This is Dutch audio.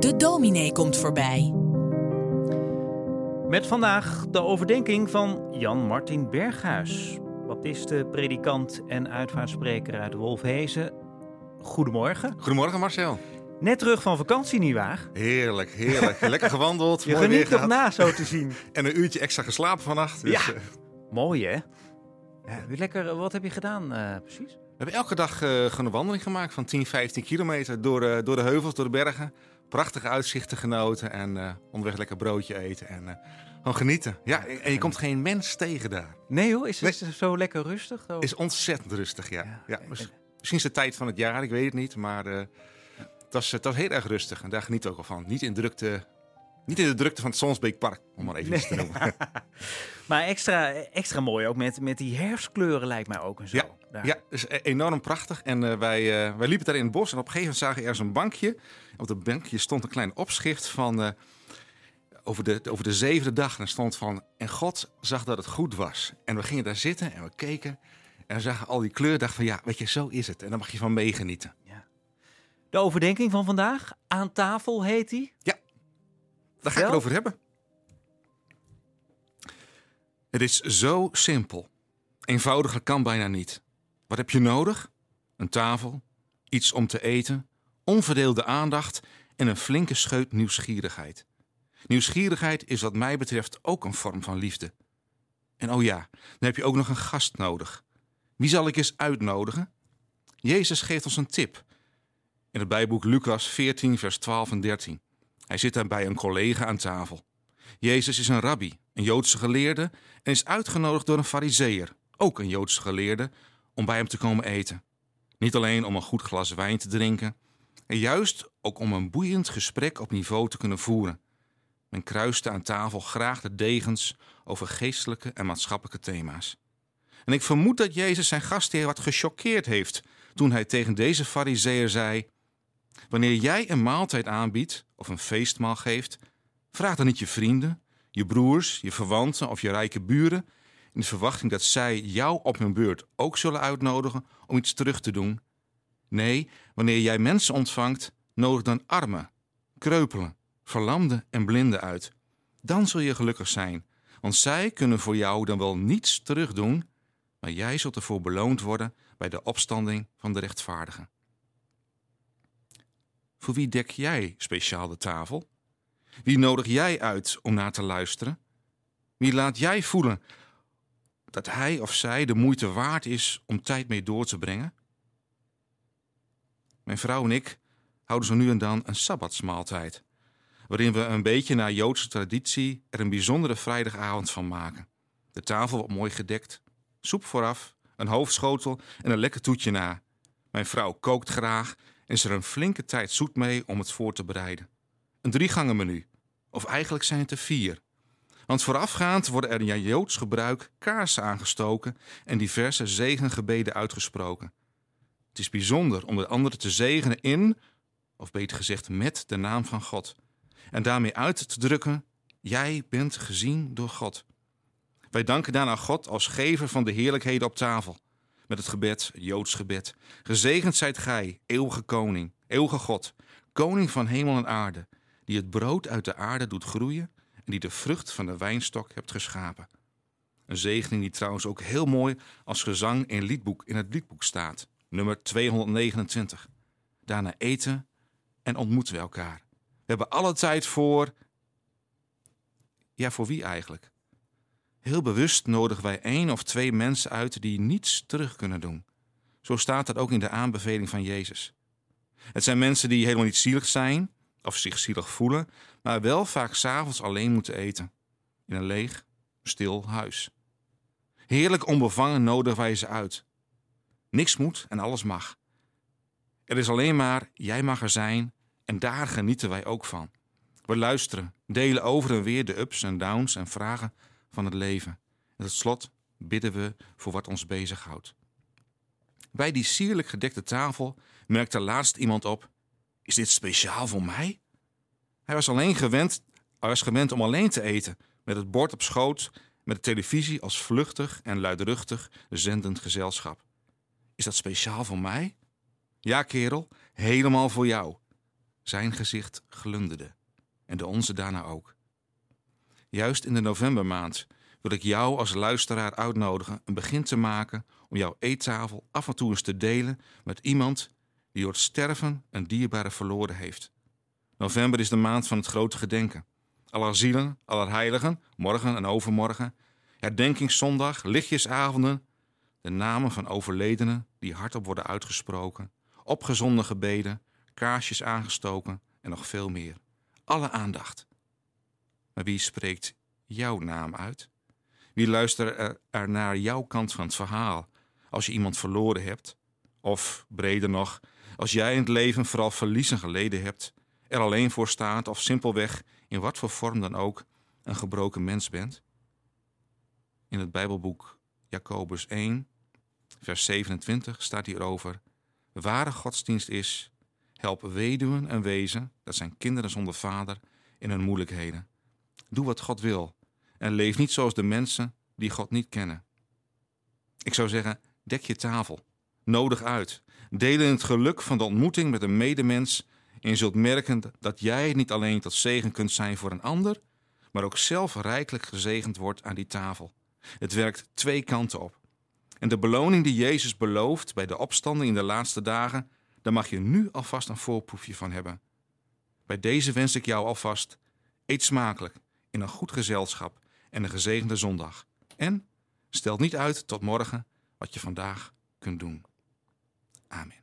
De dominee komt voorbij. Met vandaag de overdenking van Jan Martin Berghuis, baptiste, predikant en uitvaartspreker uit Wolfhezen. Goedemorgen. Goedemorgen Marcel. Net terug van vakantie, nietwaar? Heerlijk, heerlijk. Lekker gewandeld. Je mooi weer geniet nog gehad. na zo te zien. En een uurtje extra geslapen vannacht. Dus, Ja. eh, Mooi hè? Ja, weer lekker, wat heb je gedaan eh, precies? we hebben elke dag eh, gewoon een wandeling gemaakt van 10, 15 kilometer door, eh, door de heuvels, door de bergen. Prachtige uitzichten genoten en eh, onderweg lekker broodje eten en eh, gewoon genieten. Ja, en je komt geen mens tegen daar. Nee hoor, is het zo lekker rustig? Is ontzettend rustig, ja. Ja. ja. mis- misschien is de tijd van het jaar, ik weet het niet. Maar eh, het, was, het was heel erg rustig en daar geniet ik ook al van. Niet in, drukte, niet in de drukte van het Sonsbeekpark, om maar even iets te noemen. Maar extra, extra mooi ook met, met die herfstkleuren lijkt mij ook en zo. Ja, Daar. Ja, dus e- enorm prachtig. En wij, wij liepen daar in het bos en op een gegeven moment zagen we ergens een bankje. Op dat bankje stond een klein opschrift van eh, over, de, over de zevende dag. En er stond van, en God zag dat het goed was. En we gingen daar zitten en we keken en we zagen al die kleur. dachten van, ja, weet je, zo is het. En daar mag je van meegenieten. De overdenking van vandaag, aan tafel heet die. Daar ga ik het over hebben. Het is zo simpel. Eenvoudiger kan bijna niet. Wat heb je nodig? Een tafel, iets om te eten, onverdeelde aandacht en een flinke scheut nieuwsgierigheid. Nieuwsgierigheid is wat mij betreft ook een vorm van liefde. En oh ja, dan heb je ook nog een gast nodig. Wie zal ik eens uitnodigen? Jezus geeft ons een tip. In het Bijbelboek Lucas 14, vers 12 en 13. Hij zit daar bij een collega aan tafel. Jezus is een rabbi, een Joodse geleerde, en is uitgenodigd door een fariseer, ook een Joodse geleerde, om bij hem te komen eten. Niet alleen om een goed glas wijn te drinken, en juist ook om een boeiend gesprek op niveau te kunnen voeren. Men kruiste aan tafel graag de degens over geestelijke en maatschappelijke thema's. En ik vermoed dat Jezus zijn gastheer wat gechoqueerd heeft toen hij tegen deze fariseer zei... Wanneer jij een maaltijd aanbiedt of een feestmaal geeft, vraag dan niet je vrienden, je broers, je verwanten of je rijke buren in de verwachting dat zij jou op hun beurt ook zullen uitnodigen om iets terug te doen. Nee, wanneer jij mensen ontvangt, nodig dan armen, kreupelen, verlamden en blinden uit. Dan zul je gelukkig zijn, want zij kunnen voor jou dan wel niets terugdoen, maar jij zult ervoor beloond worden bij de opstanding van de rechtvaardigen. Voor wie dek jij speciaal de tafel? Wie nodig jij uit om naar te luisteren? Wie laat jij voelen dat hij of zij de moeite waard is om tijd mee door te brengen? Mijn vrouw en ik houden zo nu en dan een sabbatsmaaltijd, waarin we een beetje naar Joodse traditie er een bijzondere vrijdagavond van maken. De tafel wordt mooi gedekt, soep vooraf, een hoofdschotel en een lekker toetje na. Mijn vrouw kookt graag en is er een flinke tijd zoet mee om het voor te bereiden. Een driegangen menu, of eigenlijk zijn het er vier. Want voorafgaand worden er in Joods gebruik kaarsen aangestoken en diverse zegengebeden uitgesproken. Het is bijzonder om de anderen te zegenen in, of beter gezegd met de naam van God. En daarmee uit te drukken, jij bent gezien door God. Wij danken daarna God als gever van de heerlijkheden op tafel. Met het gebed, het Joods gebed. Gezegend zijt gij, eeuwige koning, eeuwige God, koning van hemel en aarde, die het brood uit de aarde doet groeien en die de vrucht van de wijnstok hebt geschapen. Een zegening die trouwens ook heel mooi als gezang in, liedboek, in het liedboek staat, nummer 229. Daarna eten en ontmoeten we elkaar. We hebben alle tijd voor. Ja, voor wie eigenlijk? Heel bewust nodigen wij één of twee mensen uit die niets terug kunnen doen. Zo staat dat ook in de aanbeveling van Jezus. Het zijn mensen die helemaal niet zielig zijn of zich zielig voelen, maar wel vaak s'avonds alleen moeten eten. In een leeg, stil huis. Heerlijk onbevangen nodigen wij ze uit. Niks moet en alles mag. Er is alleen maar jij mag er zijn en daar genieten wij ook van. We luisteren, delen over en weer de ups en downs en vragen van het leven. En tot slot bidden we voor wat ons bezighoudt. Bij die sierlijk gedekte tafel merkte laatst iemand op: Is dit speciaal voor mij? Hij was alleen gewend, hij was gewend om alleen te eten, met het bord op schoot, met de televisie als vluchtig en luidruchtig zendend gezelschap. Is dat speciaal voor mij? Ja, kerel, helemaal voor jou. Zijn gezicht glunderde en de onze daarna ook. Juist in de novembermaand wil ik jou als luisteraar uitnodigen een begin te maken om jouw eettafel af en toe eens te delen met iemand die door het sterven een dierbare verloren heeft. November is de maand van het grote gedenken. Aller zielen, aller heiligen, morgen en overmorgen. Herdenkingszondag, lichtjesavonden. De namen van overledenen die hardop worden uitgesproken. Opgezonden gebeden, kaarsjes aangestoken en nog veel meer. Alle aandacht. Maar wie spreekt jouw naam uit? Wie luistert er naar jouw kant van het verhaal als je iemand verloren hebt? Of breder nog, als jij in het leven vooral verliezen geleden hebt, er alleen voor staat of simpelweg in wat voor vorm dan ook een gebroken mens bent? In het Bijbelboek Jacobus 1, vers 27 staat hierover: Ware godsdienst is help weduwen en wezen, dat zijn kinderen zonder vader, in hun moeilijkheden. Doe wat God wil en leef niet zoals de mensen die God niet kennen. Ik zou zeggen, dek je tafel, nodig uit, deel in het geluk van de ontmoeting met een medemens en zult merken dat jij niet alleen tot zegen kunt zijn voor een ander, maar ook zelf rijkelijk gezegend wordt aan die tafel. Het werkt twee kanten op. En de beloning die Jezus belooft bij de opstanding in de laatste dagen, daar mag je nu alvast een voorproefje van hebben. Bij deze wens ik jou alvast eet smakelijk in een goed gezelschap en een gezegende zondag. En stel niet uit tot morgen wat je vandaag kunt doen. Amen.